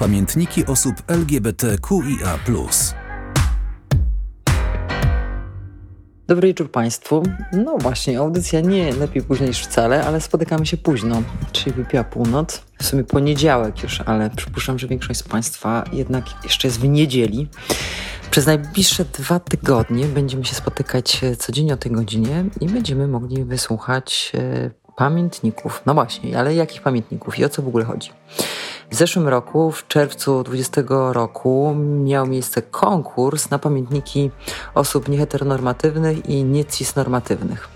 Pamiętniki osób LGBTQIA. Dobry wieczór Państwu. No właśnie, audycja nie lepiej późno niż wcale, ale spotykamy się późno, czyli wypiła północ. W sumie poniedziałek już, ale przypuszczam, że większość z Państwa jednak jeszcze jest w niedzieli. Przez najbliższe dwa tygodnie będziemy się spotykać codziennie o tej godzinie i będziemy mogli wysłuchać e, pamiętników. No właśnie, ale jakich pamiętników i o co w ogóle chodzi? W zeszłym roku, w czerwcu 20 roku, miał miejsce konkurs na pamiętniki osób nieheteronormatywnych i niecisnormatywnych.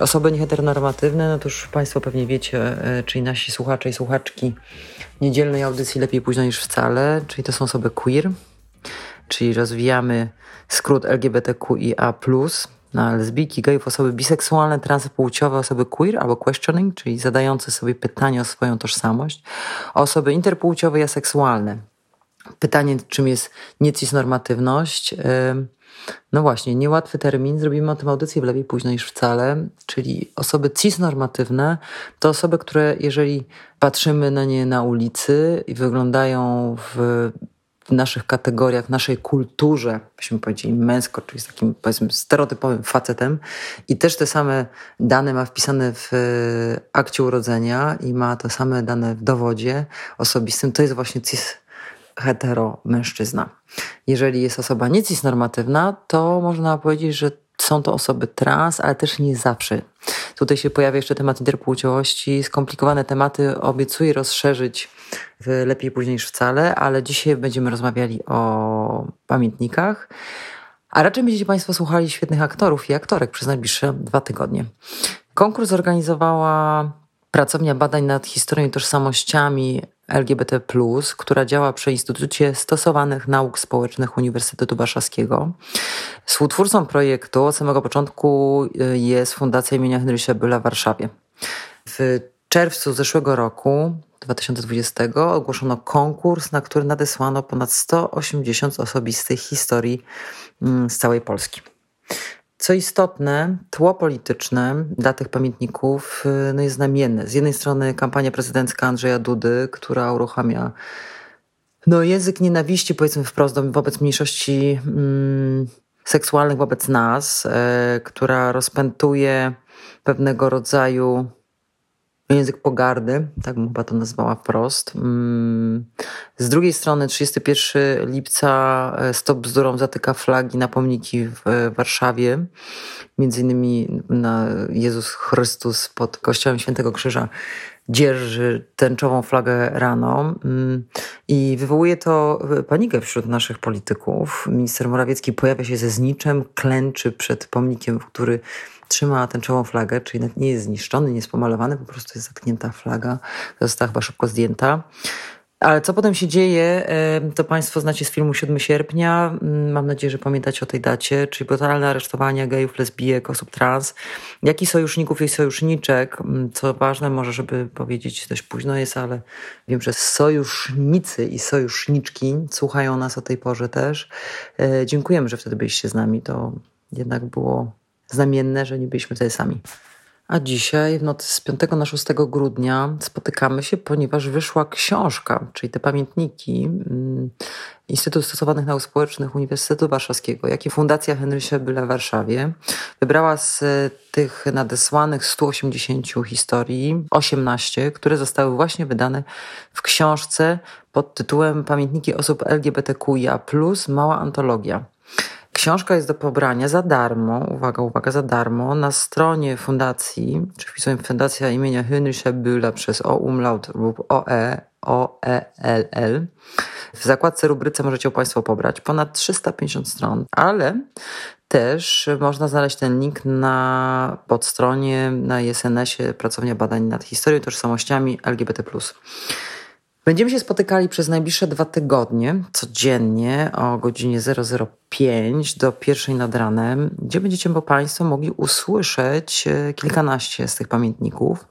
Osoby nieheteronormatywne, no to już Państwo pewnie wiecie, e, czyli nasi słuchacze i słuchaczki niedzielnej audycji lepiej późno niż wcale, czyli to są osoby queer, czyli rozwijamy skrót LGBTQIA+, na lesbijki, gejów, osoby biseksualne, transpłciowe, osoby queer albo questioning, czyli zadające sobie pytanie o swoją tożsamość, osoby interpłciowe i aseksualne. Pytanie, czym jest niecisnormatywność. No właśnie, niełatwy termin. Zrobimy o tym audycję w lepiej późno niż wcale. Czyli osoby cisnormatywne to osoby, które jeżeli patrzymy na nie na ulicy i wyglądają w w naszych kategoriach, naszej kulturze, byśmy powiedzieli męsko, czyli z takim powiedzmy stereotypowym facetem i też te same dane ma wpisane w e, akcie urodzenia i ma te same dane w dowodzie osobistym, to jest właśnie cis hetero mężczyzna. Jeżeli jest osoba nie cisnormatywna, to można powiedzieć, że są to osoby trans, ale też nie zawsze. Tutaj się pojawia jeszcze temat interpłciowości, skomplikowane tematy obiecuję rozszerzyć w lepiej później niż wcale, ale dzisiaj będziemy rozmawiali o pamiętnikach. A raczej będziecie Państwo słuchali świetnych aktorów i aktorek przez najbliższe dwa tygodnie. Konkurs zorganizowała pracownia badań nad historią i tożsamościami LGBT, która działa przy Instytucie Stosowanych Nauk Społecznych Uniwersytetu Warszawskiego. Współtwórcą projektu od samego początku y, jest Fundacja imienia Henrysia Byla w Warszawie. W czerwcu zeszłego roku 2020 ogłoszono konkurs, na który nadesłano ponad 180 osobistych historii mm, z całej Polski. Co istotne, tło polityczne dla tych pamiętników y, no jest znamienne. Z jednej strony kampania prezydencka Andrzeja Dudy, która uruchamia no, język nienawiści, powiedzmy wprost, wobec mniejszości mm, seksualnych wobec nas, e, która rozpętuje pewnego rodzaju język pogardy, tak bym chyba to nazwała wprost. Mm. Z drugiej strony 31 lipca e, Stop Bzdurą zatyka flagi na pomniki w Warszawie. Między innymi na Jezus Chrystus pod kościołem Świętego Krzyża dzierży tęczową flagę rano mm. i wywołuje to panikę wśród naszych polityków. Minister Morawiecki pojawia się ze zniczem, klęczy przed pomnikiem, który trzyma tęczową flagę, czyli nie jest zniszczony, nie jest pomalowany, po prostu jest zatknięta flaga, została chyba szybko zdjęta. Ale co potem się dzieje, to Państwo znacie z filmu 7 sierpnia. Mm, mam nadzieję, że pamiętacie o tej dacie, czyli brutalne aresztowania gejów, lesbijek, osób trans. Jak i sojuszników i sojuszniczek, mm, co ważne, może żeby powiedzieć dość późno jest, ale wiem, że sojusznicy i sojuszniczki słuchają nas o tej porze też. E, dziękujemy, że wtedy byliście z nami. To jednak było znamienne, że nie byliśmy wtedy sami. A dzisiaj, w nocy z 5 na 6 grudnia, spotykamy się, ponieważ wyszła książka, czyli te pamiętniki mm, Instytutu Stosowanych Nauk Społecznych Uniwersytetu Warszawskiego, jak i Fundacja Henrysia Byla w Warszawie. Wybrała z tych nadesłanych 180 historii 18, które zostały właśnie wydane w książce pod tytułem Pamiętniki osób LGBTQIA+, mała antologia. Książka jest do pobrania za darmo, uwaga, uwaga, za darmo, na stronie fundacji, czy wpisuję Fundacja imienia Heinricha Bühla przez O umlaut lub OE, OELL. W zakładce rubryce możecie Państwo pobrać ponad 350 stron, ale też można znaleźć ten link na podstronie na ISNS-ie Pracownia Badań nad Historią i Tożsamościami LGBT+. Będziemy się spotykali przez najbliższe dwa tygodnie, codziennie o godzinie 005 do pierwszej nad ranem, gdzie będziecie Państwo mogli usłyszeć e, kilkanaście z tych pamiętników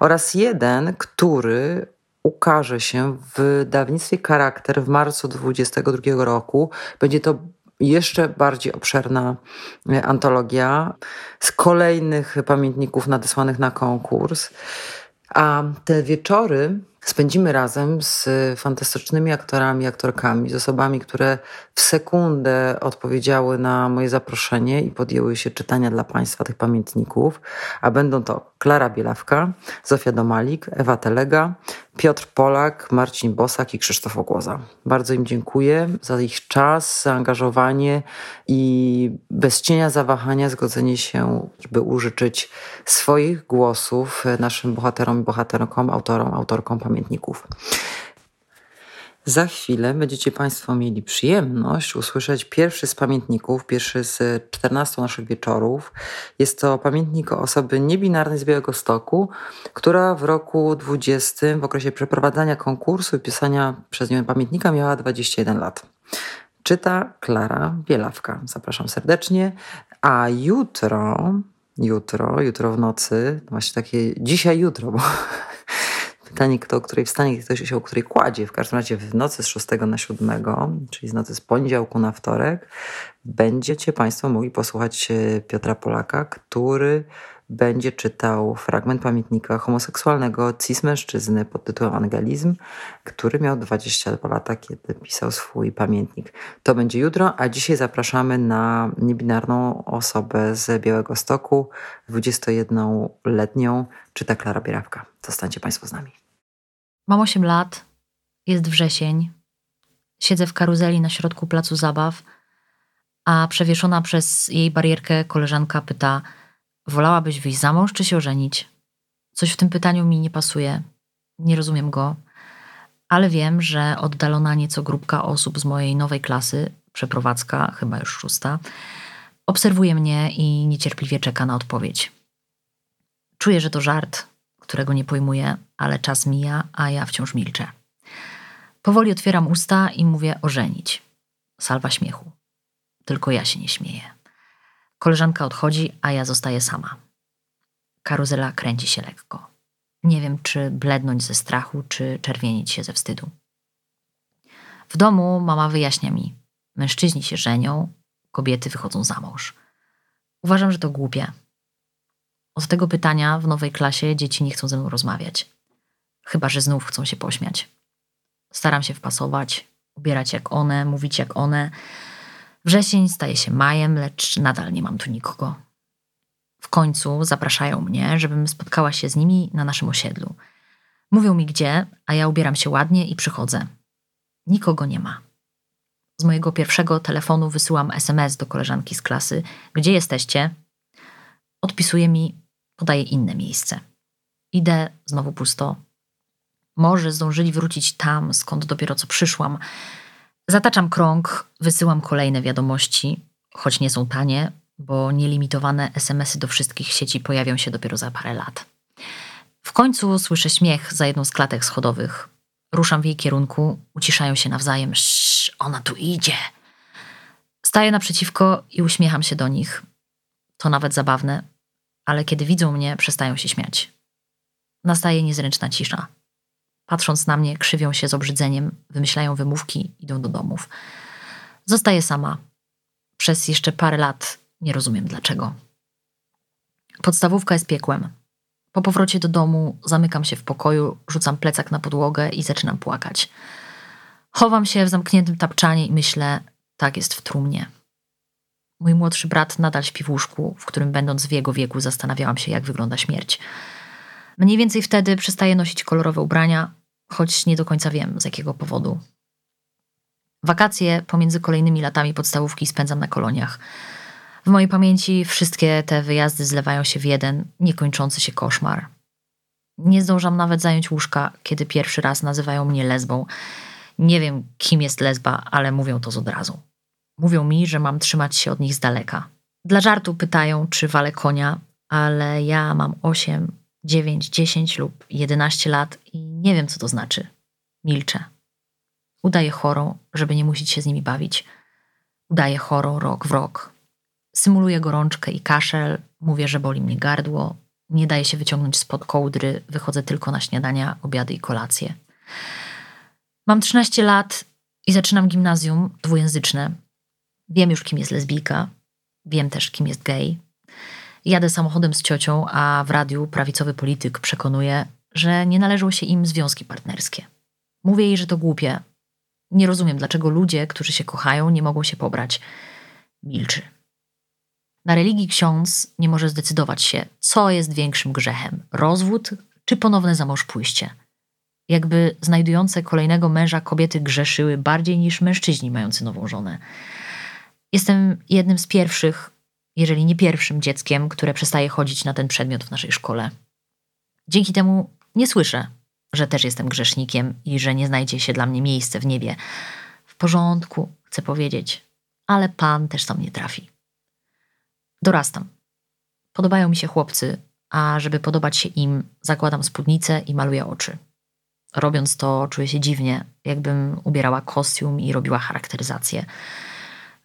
oraz jeden, który ukaże się w wydawnictwie Charakter w marcu 2022 roku. Będzie to jeszcze bardziej obszerna e, antologia z kolejnych pamiętników nadesłanych na konkurs. A te wieczory Spędzimy razem z fantastycznymi aktorami, aktorkami, z osobami, które w sekundę odpowiedziały na moje zaproszenie i podjęły się czytania dla Państwa tych pamiętników. A będą to Klara Bielawka, Zofia Domalik, Ewa Telega, Piotr Polak, Marcin Bosak i Krzysztof Ogłoza. Bardzo im dziękuję za ich czas, zaangażowanie i bez cienia zawahania zgodzenie się, by użyczyć swoich głosów naszym bohaterom i bohaterkom, autorom, autorkom pamiętników. Za chwilę będziecie Państwo mieli przyjemność usłyszeć pierwszy z pamiętników, pierwszy z 14 naszych wieczorów. Jest to pamiętnik osoby niebinarnej z Białego Stoku, która w roku 20, w okresie przeprowadzania konkursu i pisania przez nią pamiętnika, miała 21 lat. Czyta Klara Bielawka. Zapraszam serdecznie. A jutro, jutro, jutro w nocy, właśnie takie dzisiaj, jutro, bo Pytanie, kto o której wstanie, ktoś się o której kładzie. W każdym razie w nocy z 6 na 7, czyli z nocy z poniedziałku na wtorek, będziecie Państwo mogli posłuchać e, Piotra Polaka, który będzie czytał fragment pamiętnika homoseksualnego cis-mężczyzny pod tytułem Angelizm, który miał 22 lata, kiedy pisał swój pamiętnik. To będzie jutro, a dzisiaj zapraszamy na niebinarną osobę z Białego Stoku, 21-letnią, czyta Klara Bierawka. Zostańcie Państwo z nami. Mam 8 lat, jest wrzesień, siedzę w karuzeli na środku placu zabaw, a przewieszona przez jej barierkę koleżanka pyta: Wolałabyś wyjść za mąż czy się ożenić? Coś w tym pytaniu mi nie pasuje, nie rozumiem go, ale wiem, że oddalona nieco grupka osób z mojej nowej klasy, przeprowadzka, chyba już szósta, obserwuje mnie i niecierpliwie czeka na odpowiedź. Czuję, że to żart, którego nie pojmuję, ale czas mija, a ja wciąż milczę. Powoli otwieram usta i mówię ożenić. Salwa śmiechu. Tylko ja się nie śmieję. Koleżanka odchodzi, a ja zostaję sama. Karuzela kręci się lekko. Nie wiem, czy blednąć ze strachu, czy czerwienić się ze wstydu. W domu mama wyjaśnia mi: mężczyźni się żenią, kobiety wychodzą za mąż. Uważam, że to głupie. Od tego pytania w nowej klasie dzieci nie chcą ze mną rozmawiać. Chyba, że znów chcą się pośmiać. Staram się wpasować, ubierać jak one, mówić jak one. Wrzesień staje się majem, lecz nadal nie mam tu nikogo. W końcu zapraszają mnie, żebym spotkała się z nimi na naszym osiedlu. Mówią mi gdzie, a ja ubieram się ładnie i przychodzę. Nikogo nie ma. Z mojego pierwszego telefonu wysyłam SMS do koleżanki z klasy: Gdzie jesteście? Odpisuje mi: Podaję inne miejsce. Idę, znowu pusto. Może zdążyli wrócić tam, skąd dopiero co przyszłam. Zataczam krąg, wysyłam kolejne wiadomości, choć nie są tanie, bo nielimitowane SMS-y do wszystkich sieci pojawią się dopiero za parę lat. W końcu słyszę śmiech za jedną z klatek schodowych. Ruszam w jej kierunku, uciszają się nawzajem. Sz, ona tu idzie. Staję naprzeciwko i uśmiecham się do nich. To nawet zabawne, ale kiedy widzą mnie, przestają się śmiać. Nastaje niezręczna cisza. Patrząc na mnie, krzywią się z obrzydzeniem, wymyślają wymówki, idą do domów. Zostaję sama. Przez jeszcze parę lat nie rozumiem dlaczego. Podstawówka jest piekłem. Po powrocie do domu zamykam się w pokoju, rzucam plecak na podłogę i zaczynam płakać. Chowam się w zamkniętym tapczanie i myślę, tak jest w trumnie. Mój młodszy brat nadal śpi w łóżku, w którym będąc w jego wieku zastanawiałam się, jak wygląda śmierć. Mniej więcej wtedy przestaję nosić kolorowe ubrania, choć nie do końca wiem z jakiego powodu. Wakacje pomiędzy kolejnymi latami podstawówki spędzam na koloniach. W mojej pamięci wszystkie te wyjazdy zlewają się w jeden, niekończący się koszmar. Nie zdążam nawet zająć łóżka, kiedy pierwszy raz nazywają mnie lesbą. Nie wiem, kim jest lesba, ale mówią to z od razu. Mówią mi, że mam trzymać się od nich z daleka. Dla żartu pytają, czy walę konia, ale ja mam 8, 9, 10 lub 11 lat i nie wiem, co to znaczy. Milczę. Udaję chorą, żeby nie musieć się z nimi bawić. Udaję chorą rok w rok. Symuluję gorączkę i kaszel, mówię, że boli mnie gardło, nie daje się wyciągnąć spod kołdry, wychodzę tylko na śniadania, obiady i kolacje. Mam 13 lat i zaczynam gimnazjum dwujęzyczne. Wiem już, kim jest lesbijka, wiem też, kim jest gej. Jadę samochodem z ciocią, a w radiu prawicowy polityk przekonuje, że nie należą się im związki partnerskie. Mówię jej, że to głupie. Nie rozumiem, dlaczego ludzie, którzy się kochają, nie mogą się pobrać. Milczy. Na religii ksiądz nie może zdecydować się, co jest większym grzechem: rozwód czy ponowne zamążpójście. Jakby znajdujące kolejnego męża kobiety grzeszyły bardziej niż mężczyźni mający nową żonę. Jestem jednym z pierwszych, jeżeli nie pierwszym dzieckiem, które przestaje chodzić na ten przedmiot w naszej szkole. Dzięki temu nie słyszę, że też jestem grzesznikiem i że nie znajdzie się dla mnie miejsce w niebie. W porządku, chcę powiedzieć, ale Pan też tam nie trafi. Dorastam. Podobają mi się chłopcy, a żeby podobać się im, zakładam spódnicę i maluję oczy. Robiąc to, czuję się dziwnie, jakbym ubierała kostium i robiła charakteryzację.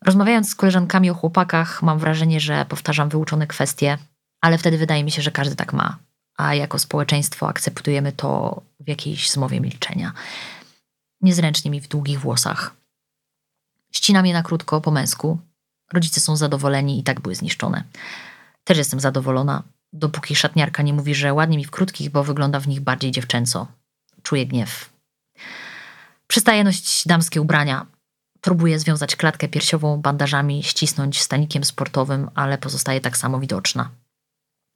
Rozmawiając z koleżankami o chłopakach, mam wrażenie, że powtarzam wyuczone kwestie, ale wtedy wydaje mi się, że każdy tak ma, a jako społeczeństwo akceptujemy to w jakiejś zmowie milczenia. Niezręcznie mi w długich włosach. Ścinam je na krótko, po męsku. Rodzice są zadowoleni i tak były zniszczone. Też jestem zadowolona, dopóki szatniarka nie mówi, że ładnie mi w krótkich, bo wygląda w nich bardziej dziewczęco. Czuję gniew. Przestaję nosić damskie ubrania. Próbuję związać klatkę piersiową bandażami, ścisnąć stanikiem sportowym, ale pozostaje tak samo widoczna.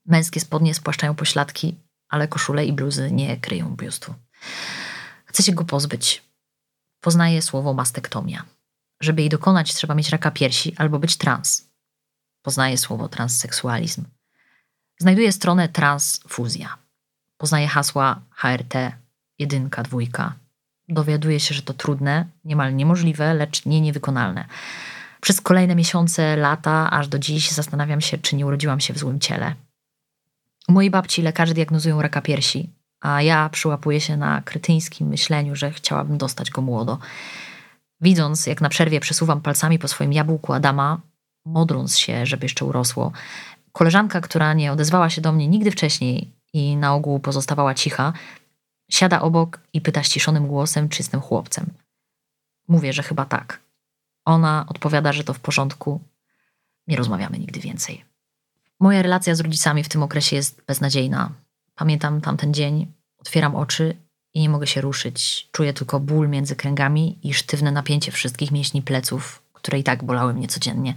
Męskie spodnie spłaszczają pośladki, ale koszule i bluzy nie kryją biustu. Chcę się go pozbyć. Poznaję słowo mastektomia. Żeby jej dokonać, trzeba mieć raka piersi albo być trans. Poznaję słowo transseksualizm. Znajduję stronę transfuzja. Poznaję hasła HRT, jedynka, dwójka. Dowiaduję się, że to trudne, niemal niemożliwe, lecz nie niewykonalne. Przez kolejne miesiące, lata, aż do dziś zastanawiam się, czy nie urodziłam się w złym ciele. U mojej babci lekarze diagnozują raka piersi, a ja przyłapuję się na kretyńskim myśleniu, że chciałabym dostać go młodo. Widząc, jak na przerwie przesuwam palcami po swoim jabłku Adama, modląc się, żeby jeszcze urosło, koleżanka, która nie odezwała się do mnie nigdy wcześniej i na ogół pozostawała cicha, siada obok i pyta ściszonym głosem, czy jestem chłopcem. Mówię, że chyba tak. Ona odpowiada, że to w porządku. Nie rozmawiamy nigdy więcej. Moja relacja z rodzicami w tym okresie jest beznadziejna. Pamiętam tamten dzień, otwieram oczy i nie mogę się ruszyć. Czuję tylko ból między kręgami i sztywne napięcie wszystkich mięśni pleców, które i tak bolały mnie codziennie.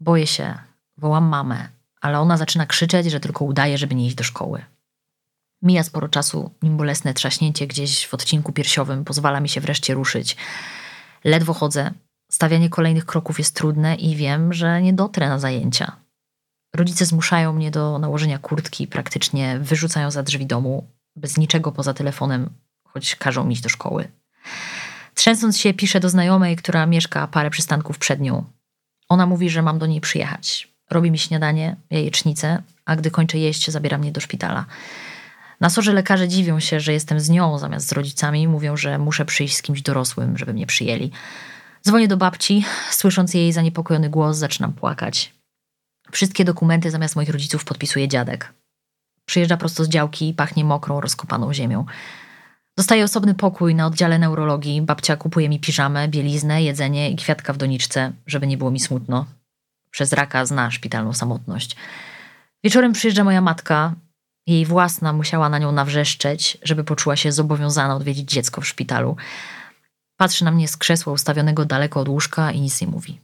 Boję się, wołam mamę, ale ona zaczyna krzyczeć, że tylko udaje, żeby nie iść do szkoły. Mija sporo czasu, nim bolesne trzaśnięcie gdzieś w odcinku piersiowym pozwala mi się wreszcie ruszyć. Ledwo chodzę. Stawianie kolejnych kroków jest trudne i wiem, że nie dotrę na zajęcia. Rodzice zmuszają mnie do nałożenia kurtki, praktycznie wyrzucają za drzwi domu, bez niczego poza telefonem, choć każą mi iść do szkoły. Trzęsąc się, piszę do znajomej, która mieszka parę przystanków przed nią. Ona mówi, że mam do niej przyjechać. Robi mi śniadanie, jajecznicę, a gdy kończę jeść, zabiera mnie do szpitala. Na sorze lekarze dziwią się, że jestem z nią zamiast z rodzicami. Mówią, że muszę przyjść z kimś dorosłym, żeby mnie przyjęli. Dzwonię do babci, słysząc jej zaniepokojony głos, zaczynam płakać. Wszystkie dokumenty zamiast moich rodziców podpisuje dziadek. Przyjeżdża prosto z działki i pachnie mokrą, rozkopaną ziemią. Dostaję osobny pokój na oddziale neurologii. Babcia kupuje mi piżamę, bieliznę, jedzenie i kwiatka w doniczce, żeby nie było mi smutno. Przez raka zna szpitalną samotność. Wieczorem przyjeżdża moja matka. Jej własna musiała na nią nawrzeszczeć, żeby poczuła się zobowiązana odwiedzić dziecko w szpitalu. Patrzy na mnie z krzesła ustawionego daleko od łóżka i nic nie mówi.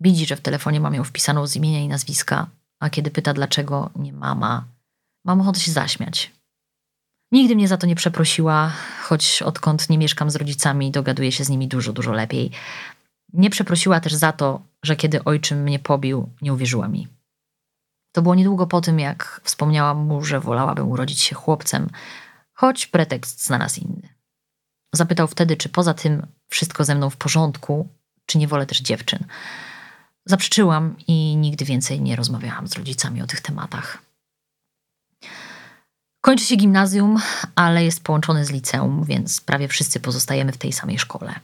Widzi, że w telefonie mam ją wpisaną z imienia i nazwiska, a kiedy pyta dlaczego nie mama, mam ochotę się zaśmiać. Nigdy mnie za to nie przeprosiła, choć odkąd nie mieszkam z rodzicami, dogaduję się z nimi dużo, dużo lepiej. Nie przeprosiła też za to, że kiedy ojczym mnie pobił, nie uwierzyła mi. To było niedługo po tym, jak wspomniałam mu, że wolałabym urodzić się chłopcem, choć pretekst znalazł inny. Zapytał wtedy, czy poza tym wszystko ze mną w porządku, czy nie wolę też dziewczyn. Zaprzeczyłam i nigdy więcej nie rozmawiałam z rodzicami o tych tematach. Kończy się gimnazjum, ale jest połączony z liceum, więc prawie wszyscy pozostajemy w tej samej szkole.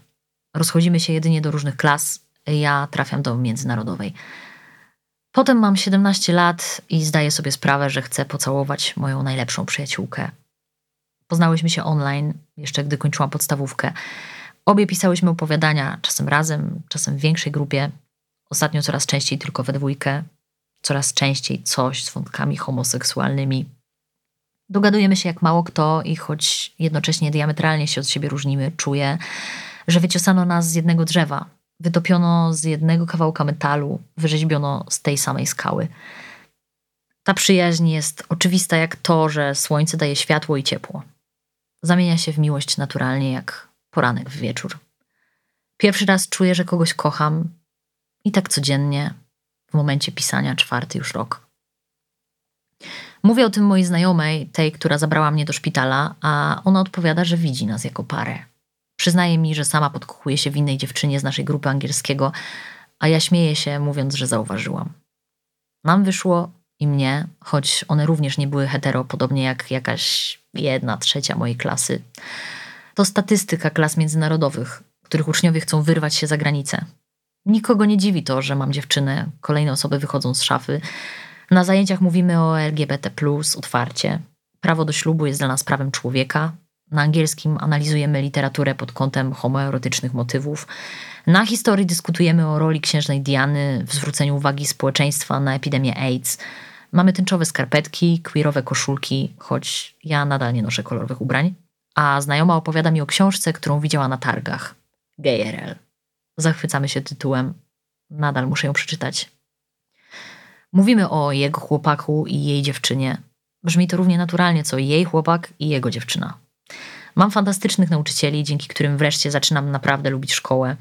Rozchodzimy się jedynie do różnych klas. Ja trafiam do międzynarodowej. Potem mam 17 lat i zdaję sobie sprawę, że chcę pocałować moją najlepszą przyjaciółkę. Poznałyśmy się online, jeszcze gdy kończyłam podstawówkę. Obie pisałyśmy opowiadania, czasem razem, czasem w większej grupie. Ostatnio coraz częściej tylko we dwójkę, coraz częściej coś z wątkami homoseksualnymi. Dogadujemy się jak mało kto i choć jednocześnie diametralnie się od siebie różnimy, czuję, że wyciosano nas z jednego drzewa, wytopiono z jednego kawałka metalu, wyrzeźbiono z tej samej skały. Ta przyjaźń jest oczywista jak to, że słońce daje światło i ciepło. Zamienia się w miłość naturalnie jak poranek w wieczór. Pierwszy raz czuję, że kogoś kocham i tak codziennie, w momencie pisania czwarty już rok. Mówię o tym mojej znajomej, tej, która zabrała mnie do szpitala, a ona odpowiada, że widzi nas jako parę. Przyznaje mi, że sama podkochuje się w innej dziewczynie z naszej grupy angielskiego, a ja śmieję się, mówiąc, że zauważyłam. Nam wyszło i mnie, choć one również nie były hetero, podobnie jak jakaś jedna trzecia mojej klasy. To statystyka klas międzynarodowych, których uczniowie chcą wyrwać się za granicę. Nikogo nie dziwi to, że mam dziewczynę, kolejne osoby wychodzą z szafy. Na zajęciach mówimy o LGBT, otwarcie. Prawo do ślubu jest dla nas prawem człowieka. Na angielskim analizujemy literaturę pod kątem homoerotycznych motywów. Na historii dyskutujemy o roli księżnej Diany w zwróceniu uwagi społeczeństwa na epidemię AIDS. Mamy tęczowe skarpetki, queerowe koszulki, choć ja nadal nie noszę kolorowych ubrań. A znajoma opowiada mi o książce, którą widziała na targach. GRL. Zachwycamy się tytułem. Nadal muszę ją przeczytać. Mówimy o jego chłopaku i jej dziewczynie. Brzmi to równie naturalnie, co jej chłopak i jego dziewczyna. Mam fantastycznych nauczycieli, dzięki którym wreszcie zaczynam naprawdę lubić szkołę.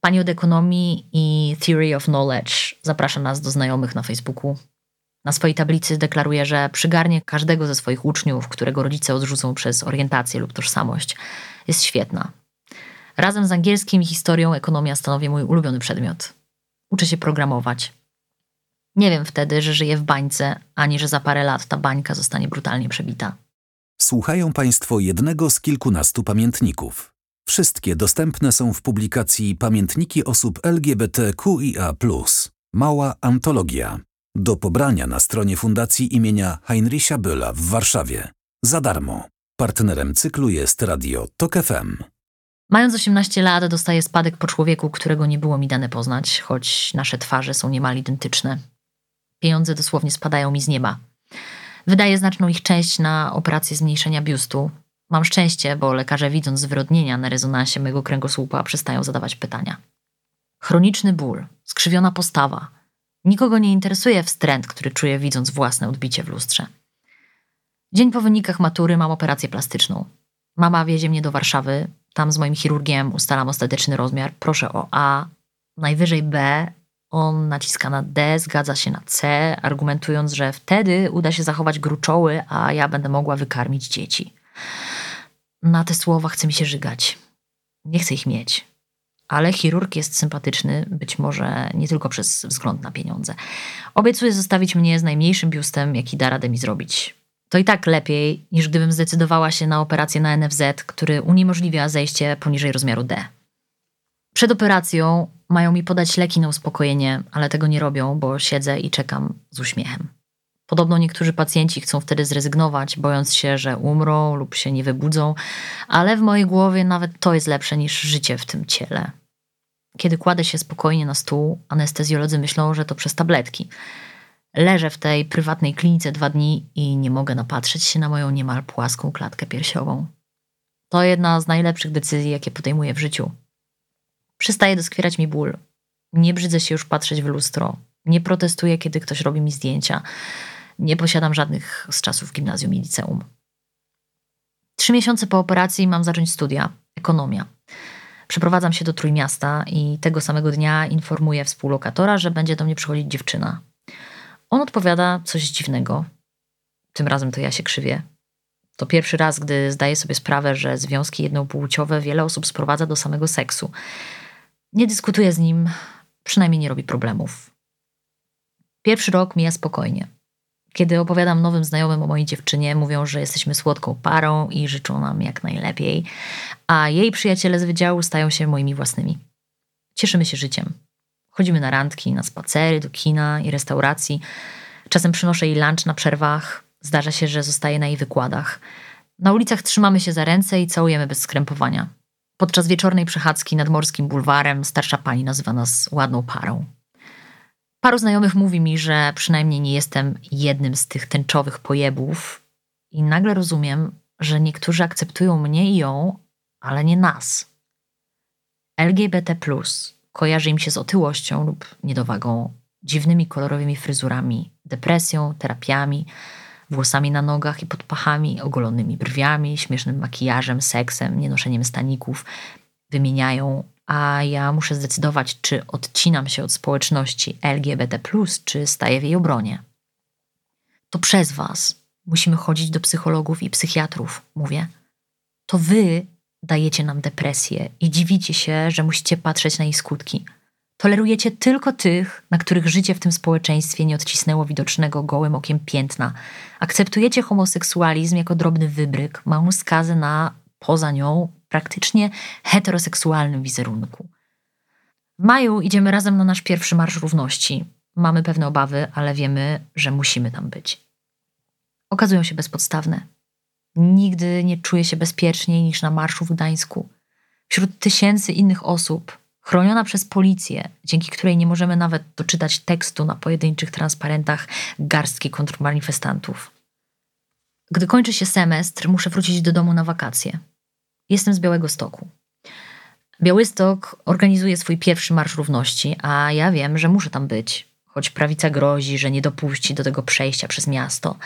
Pani od ekonomii i Theory of Knowledge zaprasza nas do znajomych na Facebooku. Na swojej tablicy deklaruje, że przygarnie każdego ze swoich uczniów, którego rodzice odrzucą przez orientację lub tożsamość. Jest świetna. Razem z angielskim i historią ekonomia stanowi mój ulubiony przedmiot. Uczę się programować. Nie wiem wtedy, że żyję w bańce, ani że za parę lat ta bańka zostanie brutalnie przebita. Słuchają Państwo jednego z kilkunastu pamiętników. Wszystkie dostępne są w publikacji Pamiętniki osób LGBTQIA. Mała antologia. Do pobrania na stronie Fundacji imienia Heinricha Bölla w Warszawie. Za darmo. Partnerem cyklu jest Radio Tok FM. Mając 18 lat, dostaję spadek po człowieku, którego nie było mi dane poznać, choć nasze twarze są niemal identyczne. Pieniądze dosłownie spadają mi z nieba. Wydaję znaczną ich część na operację zmniejszenia biustu. Mam szczęście, bo lekarze widząc zwyrodnienia na rezonansie mego kręgosłupa przestają zadawać pytania. Chroniczny ból, skrzywiona postawa. Nikogo nie interesuje wstręt, który czuję widząc własne odbicie w lustrze. Dzień po wynikach matury mam operację plastyczną. Mama wiezie mnie do Warszawy, tam z moim chirurgiem ustalam ostateczny rozmiar. Proszę o A, najwyżej B. On naciska na D, zgadza się na C, argumentując, że wtedy uda się zachować gruczoły, a ja będę mogła wykarmić dzieci. Na te słowa chce mi się żygać. Nie chcę ich mieć. Ale chirurg jest sympatyczny, być może nie tylko przez wzgląd na pieniądze. Obiecuje zostawić mnie z najmniejszym biustem, jaki da radę mi zrobić to i tak lepiej, niż gdybym zdecydowała się na operację na NFZ, który uniemożliwia zejście poniżej rozmiaru D. Przed operacją mają mi podać leki na uspokojenie, ale tego nie robią, bo siedzę i czekam z uśmiechem. Podobno niektórzy pacjenci chcą wtedy zrezygnować, bojąc się, że umrą lub się nie wybudzą, ale w mojej głowie nawet to jest lepsze niż życie w tym ciele. Kiedy kładę się spokojnie na stół, anestezjolodzy myślą, że to przez tabletki. Leżę w tej prywatnej klinice dwa dni i nie mogę napatrzeć się na moją niemal płaską klatkę piersiową. To jedna z najlepszych decyzji, jakie podejmuję w życiu. Przestaje doskwierać mi ból. Nie brzydzę się już patrzeć w lustro. Nie protestuję, kiedy ktoś robi mi zdjęcia. Nie posiadam żadnych z czasów gimnazjum i liceum. Trzy miesiące po operacji mam zacząć studia ekonomia. Przeprowadzam się do Trójmiasta i tego samego dnia informuję współlokatora, że będzie do mnie przychodzić dziewczyna. On odpowiada coś dziwnego. Tym razem to ja się krzywię. To pierwszy raz, gdy zdaję sobie sprawę, że związki jednopłciowe wiele osób sprowadza do samego seksu. Nie dyskutuję z nim, przynajmniej nie robi problemów. Pierwszy rok mija spokojnie. Kiedy opowiadam nowym znajomym o mojej dziewczynie, mówią, że jesteśmy słodką parą i życzą nam jak najlepiej, a jej przyjaciele z wydziału stają się moimi własnymi. Cieszymy się życiem. Chodzimy na randki, na spacery, do kina i restauracji. Czasem przynoszę jej lunch na przerwach. Zdarza się, że zostaje na jej wykładach. Na ulicach trzymamy się za ręce i całujemy bez skrępowania. Podczas wieczornej przechadzki nad morskim bulwarem starsza pani nazywa nas ładną parą. Paru znajomych mówi mi, że przynajmniej nie jestem jednym z tych tęczowych pojebów. i nagle rozumiem, że niektórzy akceptują mnie i ją, ale nie nas. LGBT kojarzy im się z otyłością lub niedowagą, dziwnymi kolorowymi fryzurami, depresją, terapiami, włosami na nogach i pod pachami, ogolonymi brwiami, śmiesznym makijażem, seksem, nienoszeniem staników. Wymieniają, a ja muszę zdecydować, czy odcinam się od społeczności LGBT, czy staję w jej obronie. To przez Was musimy chodzić do psychologów i psychiatrów, mówię. To Wy dajecie nam depresję i dziwicie się, że musicie patrzeć na jej skutki. Tolerujecie tylko tych, na których życie w tym społeczeństwie nie odcisnęło widocznego gołym okiem piętna. Akceptujecie homoseksualizm jako drobny wybryk, małą skazę na poza nią praktycznie heteroseksualnym wizerunku. W maju idziemy razem na nasz pierwszy Marsz Równości. Mamy pewne obawy, ale wiemy, że musimy tam być. Okazują się bezpodstawne. Nigdy nie czuję się bezpieczniej niż na marszu w Gdańsku. Wśród tysięcy innych osób, chroniona przez policję, dzięki której nie możemy nawet doczytać tekstu na pojedynczych transparentach garstki kontrmanifestantów. Gdy kończy się semestr, muszę wrócić do domu na wakacje. Jestem z Białego Stoku. Białystok organizuje swój pierwszy Marsz Równości, a ja wiem, że muszę tam być, choć prawica grozi, że nie dopuści do tego przejścia przez miasto.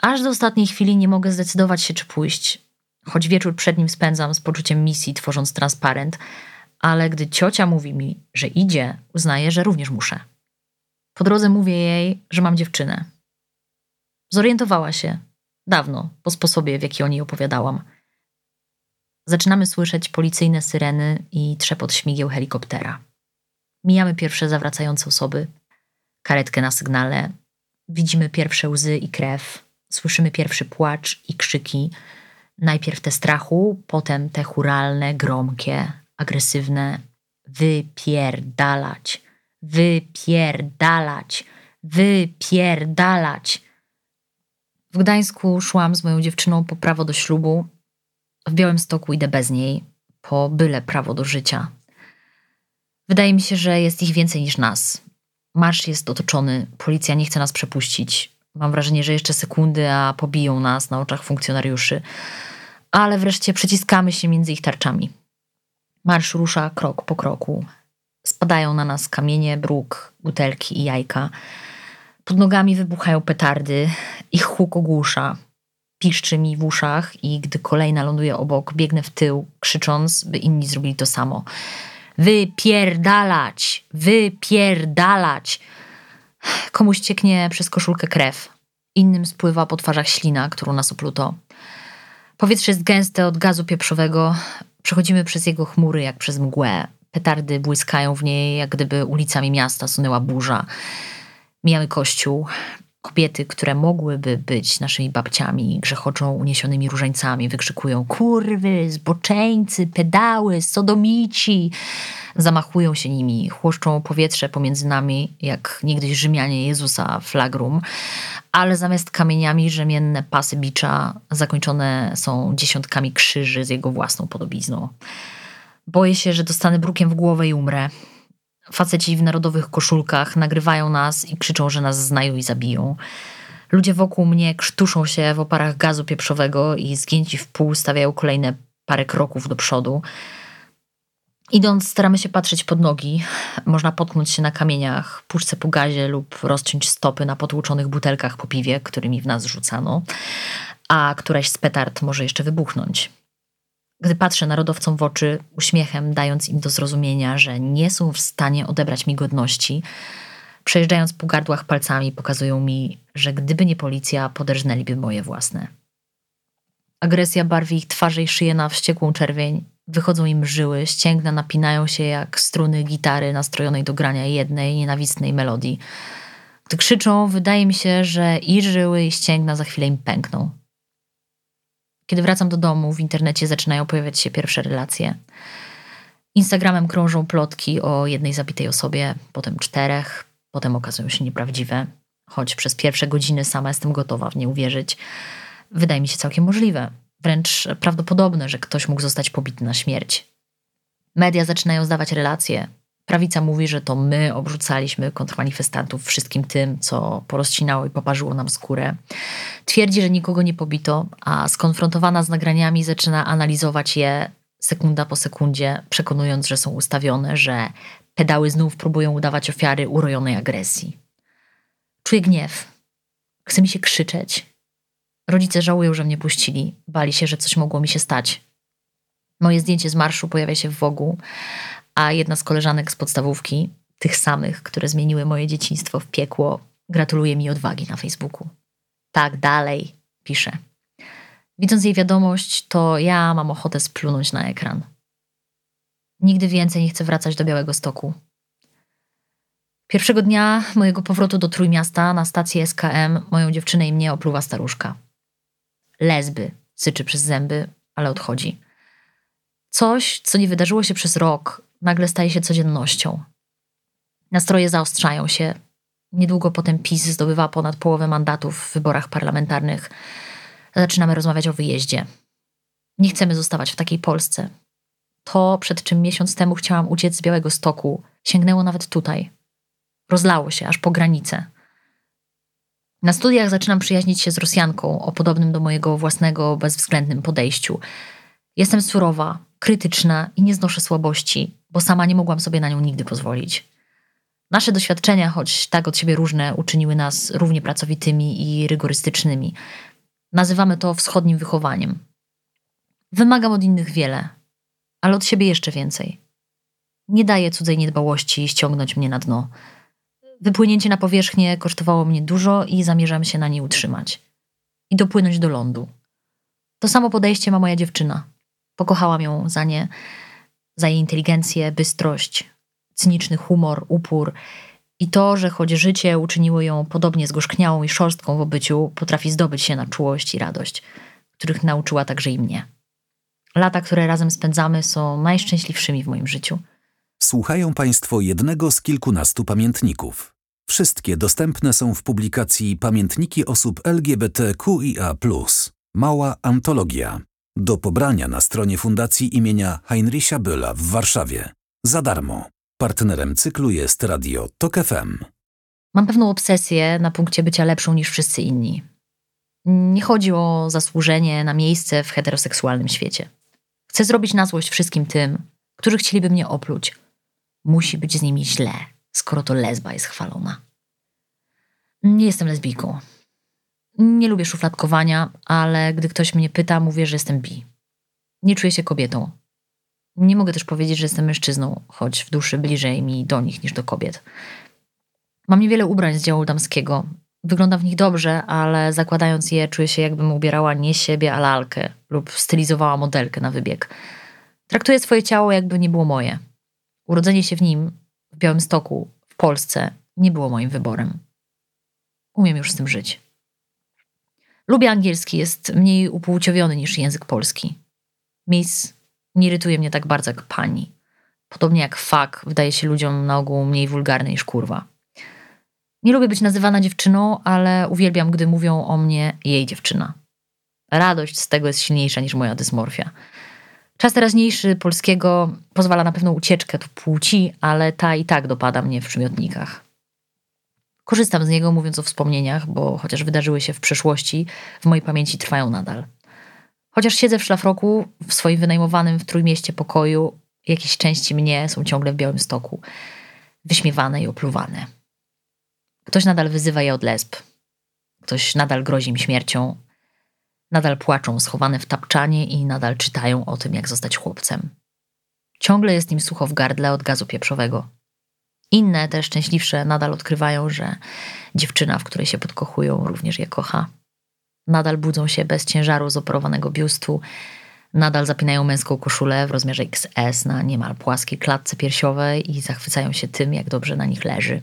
Aż do ostatniej chwili nie mogę zdecydować się, czy pójść, choć wieczór przed nim spędzam z poczuciem misji, tworząc transparent, ale gdy ciocia mówi mi, że idzie, uznaję, że również muszę. Po drodze mówię jej, że mam dziewczynę. Zorientowała się dawno po sposobie, w jaki o niej opowiadałam. Zaczynamy słyszeć policyjne syreny i trzepot śmigieł helikoptera. Mijamy pierwsze zawracające osoby, karetkę na sygnale, widzimy pierwsze łzy i krew, słyszymy pierwszy płacz i krzyki. Najpierw te strachu, potem te churalne, gromkie, agresywne wypierdalać, wypierdalać, wypierdalać. W Gdańsku szłam z moją dziewczyną po prawo do ślubu. W Białym Stoku idę bez niej, po byle prawo do życia. Wydaje mi się, że jest ich więcej niż nas. Marsz jest otoczony, policja nie chce nas przepuścić. Mam wrażenie, że jeszcze sekundy, a pobiją nas na oczach funkcjonariuszy. Ale wreszcie przyciskamy się między ich tarczami. Marsz rusza krok po kroku. Spadają na nas kamienie, bruk, butelki i jajka. Pod nogami wybuchają petardy, ich huk ogłusza. Piszczy mi w uszach i gdy kolejna ląduje obok, biegnę w tył, krzycząc, by inni zrobili to samo. Wypierdalać! Wypierdalać! Komuś cieknie przez koszulkę krew, innym spływa po twarzach ślina, którą nas opluto. Powietrze jest gęste od gazu pieprzowego, przechodzimy przez jego chmury jak przez mgłę. Petardy błyskają w niej, jak gdyby ulicami miasta sunęła burza. Mijamy kościół. Kobiety, które mogłyby być naszymi babciami, grzechoczą uniesionymi różańcami, wykrzykują kurwy, zboczeńcy, pedały, sodomici zamachują się nimi, chłoszczą powietrze pomiędzy nami, jak niegdyś Rzymianie Jezusa flagrum, ale zamiast kamieniami rzemienne pasy bicza zakończone są dziesiątkami krzyży z jego własną podobizną. Boję się, że dostanę brukiem w głowę i umrę. Faceci w narodowych koszulkach nagrywają nas i krzyczą, że nas znają i zabiją. Ludzie wokół mnie krztuszą się w oparach gazu pieprzowego i zgięci w pół stawiają kolejne parę kroków do przodu. Idąc, staramy się patrzeć pod nogi. Można potknąć się na kamieniach, puszce po gazie lub rozciąć stopy na potłuczonych butelkach po piwie, którymi w nas rzucano, a któraś z petard może jeszcze wybuchnąć. Gdy patrzę narodowcom w oczy, uśmiechem dając im do zrozumienia, że nie są w stanie odebrać mi godności, przejeżdżając po gardłach palcami, pokazują mi, że gdyby nie policja, poderżnęliby moje własne. Agresja barwi ich twarze i szyję na wściekłą czerwień, Wychodzą im żyły, ścięgna napinają się jak struny gitary nastrojonej do grania jednej nienawistnej melodii. Gdy krzyczą, wydaje mi się, że i żyły, i ścięgna za chwilę im pękną. Kiedy wracam do domu, w internecie zaczynają pojawiać się pierwsze relacje. Instagramem krążą plotki o jednej zabitej osobie, potem czterech, potem okazują się nieprawdziwe. Choć przez pierwsze godziny sama jestem gotowa w nie uwierzyć, wydaje mi się całkiem możliwe wręcz prawdopodobne, że ktoś mógł zostać pobity na śmierć. Media zaczynają zdawać relacje. Prawica mówi, że to my obrzucaliśmy kontrmanifestantów wszystkim tym, co porozcinało i poparzyło nam skórę. Twierdzi, że nikogo nie pobito, a skonfrontowana z nagraniami zaczyna analizować je sekunda po sekundzie, przekonując, że są ustawione, że pedały znów próbują udawać ofiary urojonej agresji. Czuję gniew. Chce mi się krzyczeć. Rodzice żałują, że mnie puścili. Bali się, że coś mogło mi się stać. Moje zdjęcie z marszu pojawia się w Wogu, a jedna z koleżanek z podstawówki, tych samych, które zmieniły moje dzieciństwo w piekło, gratuluje mi odwagi na Facebooku. Tak, dalej, pisze. Widząc jej wiadomość, to ja mam ochotę splunąć na ekran. Nigdy więcej nie chcę wracać do Białego Stoku. Pierwszego dnia mojego powrotu do Trójmiasta na stacji SKM moją dziewczynę i mnie opluwa staruszka. Lesby, syczy przez zęby, ale odchodzi. Coś, co nie wydarzyło się przez rok, nagle staje się codziennością. Nastroje zaostrzają się. Niedługo potem PiS zdobywa ponad połowę mandatów w wyborach parlamentarnych. Zaczynamy rozmawiać o wyjeździe. Nie chcemy zostawać w takiej Polsce. To, przed czym miesiąc temu chciałam uciec z Białego Stoku, sięgnęło nawet tutaj. Rozlało się aż po granicę. Na studiach zaczynam przyjaźnić się z Rosjanką o podobnym do mojego własnego bezwzględnym podejściu. Jestem surowa, krytyczna i nie znoszę słabości, bo sama nie mogłam sobie na nią nigdy pozwolić. Nasze doświadczenia, choć tak od siebie różne, uczyniły nas równie pracowitymi i rygorystycznymi. Nazywamy to wschodnim wychowaniem. Wymagam od innych wiele, ale od siebie jeszcze więcej. Nie daję cudzej niedbałości ściągnąć mnie na dno. Wypłynięcie na powierzchnię kosztowało mnie dużo i zamierzam się na niej utrzymać. I dopłynąć do lądu. To samo podejście ma moja dziewczyna. Pokochałam ją za nie, za jej inteligencję, bystrość, cyniczny humor, upór i to, że choć życie uczyniło ją podobnie zgorzkniałą i szorstką w obyciu, potrafi zdobyć się na czułość i radość, których nauczyła także i mnie. Lata, które razem spędzamy, są najszczęśliwszymi w moim życiu. Słuchają Państwo jednego z kilkunastu pamiętników. Wszystkie dostępne są w publikacji Pamiętniki osób LGBTQIA. Mała antologia. Do pobrania na stronie Fundacji imienia Heinricha Bölla w Warszawie. Za darmo. Partnerem cyklu jest radio TOK FM. Mam pewną obsesję na punkcie bycia lepszą niż wszyscy inni. Nie chodzi o zasłużenie na miejsce w heteroseksualnym świecie. Chcę zrobić na złość wszystkim tym, którzy chcieliby mnie opluć. Musi być z nimi źle, skoro to lesba jest chwalona. Nie jestem lesbijką. Nie lubię szufladkowania, ale gdy ktoś mnie pyta, mówię, że jestem bi. Nie czuję się kobietą. Nie mogę też powiedzieć, że jestem mężczyzną, choć w duszy bliżej mi do nich niż do kobiet. Mam niewiele ubrań z działu damskiego. Wyglądam w nich dobrze, ale zakładając je, czuję się, jakbym ubierała nie siebie, a lalkę lub stylizowała modelkę na wybieg. Traktuję swoje ciało, jakby nie było moje. Urodzenie się w nim, w Białymstoku, w Polsce, nie było moim wyborem. Umiem już z tym żyć. Lubię angielski, jest mniej upłciowiony niż język polski. Miss nie irytuje mnie tak bardzo jak pani. Podobnie jak fuck wydaje się ludziom na ogół mniej wulgarny niż kurwa. Nie lubię być nazywana dziewczyną, ale uwielbiam, gdy mówią o mnie jej dziewczyna. Radość z tego jest silniejsza niż moja dysmorfia. Czas teraźniejszy polskiego pozwala na pewną ucieczkę od płci, ale ta i tak dopada mnie w przymiotnikach. Korzystam z niego, mówiąc o wspomnieniach, bo chociaż wydarzyły się w przeszłości, w mojej pamięci trwają nadal. Chociaż siedzę w szlafroku, w swoim wynajmowanym w trójmieście pokoju, jakieś części mnie są ciągle w białym stoku, wyśmiewane i opluwane. Ktoś nadal wyzywa je od lesb. Ktoś nadal grozi im śmiercią. Nadal płaczą schowane w tapczanie i nadal czytają o tym, jak zostać chłopcem. Ciągle jest im sucho w gardle od gazu pieprzowego. Inne, te szczęśliwsze, nadal odkrywają, że dziewczyna, w której się podkochują, również je kocha. Nadal budzą się bez ciężaru zoperowanego biustu, nadal zapinają męską koszulę w rozmiarze XS na niemal płaskiej klatce piersiowej i zachwycają się tym, jak dobrze na nich leży.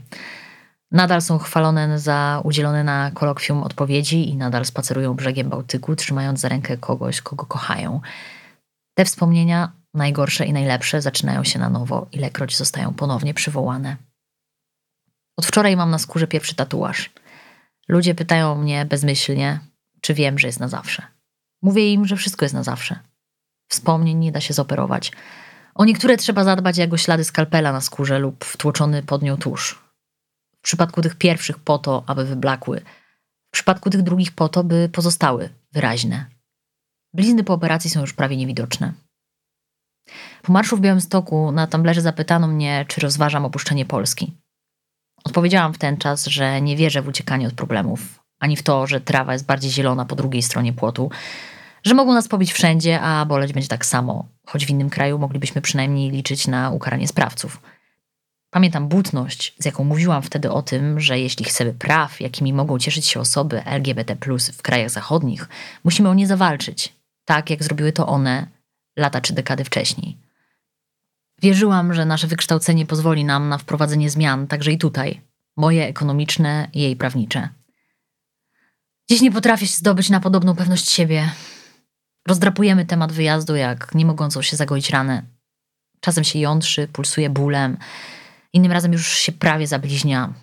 Nadal są chwalone za udzielone na kolokwium odpowiedzi i nadal spacerują brzegiem Bałtyku, trzymając za rękę kogoś, kogo kochają. Te wspomnienia najgorsze i najlepsze zaczynają się na nowo, ilekroć zostają ponownie przywołane. Od wczoraj mam na skórze pierwszy tatuaż. Ludzie pytają mnie bezmyślnie, czy wiem, że jest na zawsze. Mówię im, że wszystko jest na zawsze. Wspomnień nie da się zoperować. O niektóre trzeba zadbać jako ślady skalpela na skórze lub wtłoczony pod nią tusz. W przypadku tych pierwszych po to, aby wyblakły. W przypadku tych drugich po to, by pozostały wyraźne. Blizny po operacji są już prawie niewidoczne. Po marszu w Białymstoku na Tumblerze zapytano mnie, czy rozważam opuszczenie Polski. Odpowiedziałam w ten czas, że nie wierzę w uciekanie od problemów, ani w to, że trawa jest bardziej zielona po drugiej stronie płotu, że mogą nas pobić wszędzie, a boleć będzie tak samo, choć w innym kraju moglibyśmy przynajmniej liczyć na ukaranie sprawców. Pamiętam butność, z jaką mówiłam wtedy o tym, że jeśli chcemy praw, jakimi mogą cieszyć się osoby LGBT w krajach zachodnich, musimy o nie zawalczyć, tak jak zrobiły to one lata czy dekady wcześniej. Wierzyłam, że nasze wykształcenie pozwoli nam na wprowadzenie zmian także i tutaj, moje ekonomiczne i jej prawnicze. Dziś nie potrafię się zdobyć na podobną pewność siebie. Rozdrapujemy temat wyjazdu jak nie mogącą się zagoić ranę. Czasem się jątrzy, pulsuje bólem, innym razem już się prawie zabliźnia.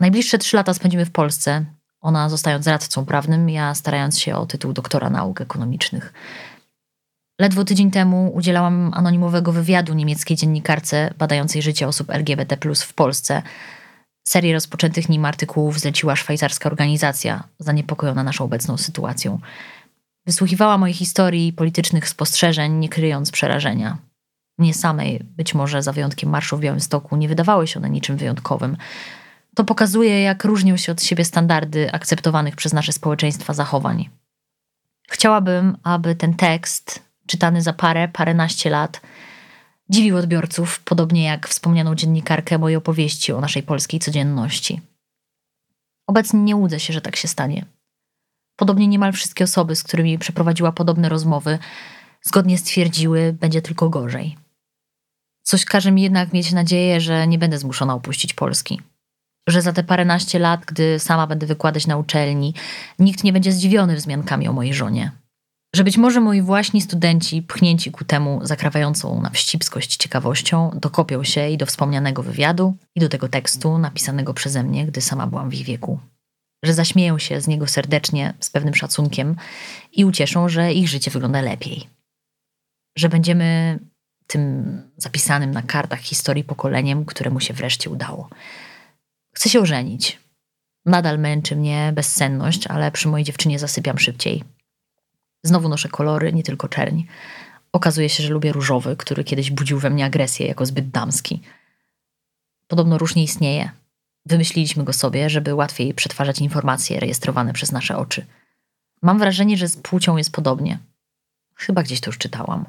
Najbliższe trzy lata spędzimy w Polsce, ona zostając radcą prawnym, ja starając się o tytuł doktora nauk ekonomicznych. Ledwo tydzień temu udzielałam anonimowego wywiadu niemieckiej dziennikarce badającej życie osób LGBT w Polsce. Serię rozpoczętych nim artykułów zleciła szwajcarska organizacja zaniepokojona naszą obecną sytuacją. Wysłuchiwała mojej historii politycznych spostrzeżeń, nie kryjąc przerażenia. Mnie samej, być może za wyjątkiem marszu w Białymstoku, nie wydawały się one niczym wyjątkowym. To pokazuje, jak różnią się od siebie standardy akceptowanych przez nasze społeczeństwa zachowań. Chciałabym, aby ten tekst, czytany za parę, paręnaście lat, dziwił odbiorców, podobnie jak wspomnianą dziennikarkę mojej opowieści o naszej polskiej codzienności. Obecnie nie łudzę się, że tak się stanie. Podobnie niemal wszystkie osoby, z którymi przeprowadziła podobne rozmowy, zgodnie stwierdziły, będzie tylko gorzej. Coś każe mi jednak mieć nadzieję, że nie będę zmuszona opuścić Polski. Że za te paręnaście lat, gdy sama będę wykładać na uczelni, nikt nie będzie zdziwiony wzmiankami o mojej żonie. Że być może moi właśnie studenci, pchnięci ku temu zakrawającą na wścibskość ciekawością, dokopią się i do wspomnianego wywiadu, i do tego tekstu napisanego przeze mnie, gdy sama byłam w ich wieku że zaśmieją się z niego serdecznie, z pewnym szacunkiem i ucieszą, że ich życie wygląda lepiej. Że będziemy tym zapisanym na kartach historii pokoleniem, któremu się wreszcie udało. Chcę się ożenić. Nadal męczy mnie bezsenność, ale przy mojej dziewczynie zasypiam szybciej. Znowu noszę kolory, nie tylko czerń. Okazuje się, że lubię różowy, który kiedyś budził we mnie agresję jako zbyt damski. Podobno róż nie istnieje, Wymyśliliśmy go sobie, żeby łatwiej przetwarzać informacje rejestrowane przez nasze oczy. Mam wrażenie, że z płcią jest podobnie. Chyba gdzieś to już czytałam.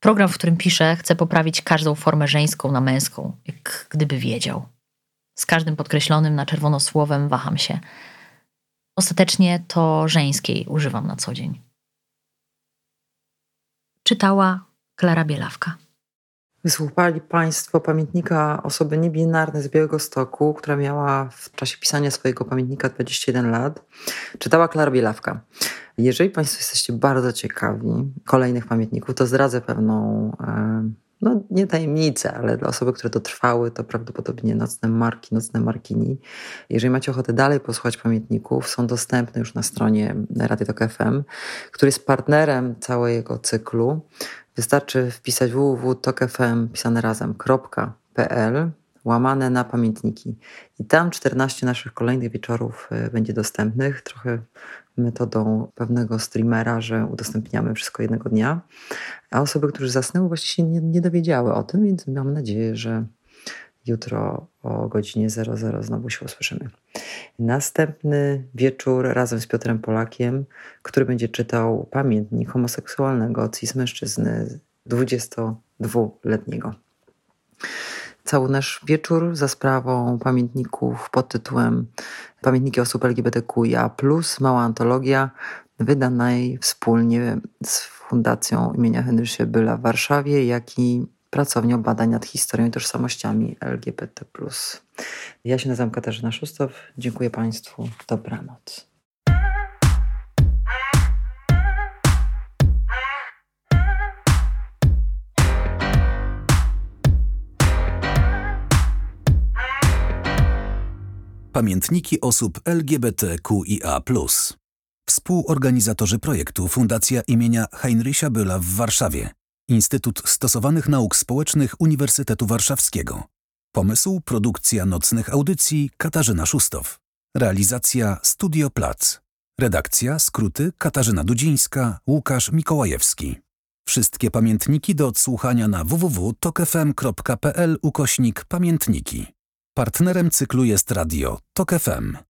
Program, w którym piszę, chce poprawić każdą formę żeńską na męską, jak gdyby wiedział. Z każdym podkreślonym na czerwono słowem waham się. Ostatecznie to żeńskiej używam na co dzień. Czytała Klara Bielawka. Wysłuchali Państwo pamiętnika osoby niebinarnej z Białego Stoku, która miała w czasie pisania swojego pamiętnika 21 lat. Czytała Klara Bielawka. Jeżeli Państwo jesteście bardzo ciekawi kolejnych pamiętników, to zdradzę pewną, no nie tajemnicę, ale dla osoby, które dotrwały, to prawdopodobnie Nocne Marki, Nocne Markini. Jeżeli macie ochotę dalej posłuchać pamiętników, są dostępne już na stronie Radio Tok FM, który jest partnerem całego cyklu. Wystarczy wpisać www.tokfm łamane na pamiętniki. I tam 14 naszych kolejnych wieczorów y, będzie dostępnych, trochę metodą pewnego streamera, że udostępniamy wszystko jednego dnia. A osoby, które zasnęły, właściwie nie, nie dowiedziały o tym, więc mam nadzieję, że jutro o godzinie 00 znowu się usłyszymy. Następny wieczór razem z Piotrem Polakiem, który będzie czytał pamiętnik homoseksualnego cis mężczyzny 22-letniego. Cały nasz wieczór za sprawą pamiętników pod tytułem Pamiętniki osób LGBTQIA+, mała antologia wydanej wspólnie z Fundacją imienia Henrysia Byla w Warszawie, jak i pracownią badań nad historią i tożsamościami LGBT. Ja się nazywam Katarzyna Szustow. Dziękuję Państwu. Dobranoc. Pamiętniki osób LGBTQIA. Współorganizatorzy projektu Fundacja imienia Heinricha Bölla w Warszawie. Instytut Stosowanych Nauk Społecznych Uniwersytetu Warszawskiego. Pomysł, produkcja nocnych audycji Katarzyna Szustow. Realizacja Studio Plac. Redakcja, skróty Katarzyna Dudzińska, Łukasz Mikołajewski. Wszystkie pamiętniki do odsłuchania na www.tokefm.pl ukośnik pamiętniki. Partnerem cyklu jest radio TOK FM.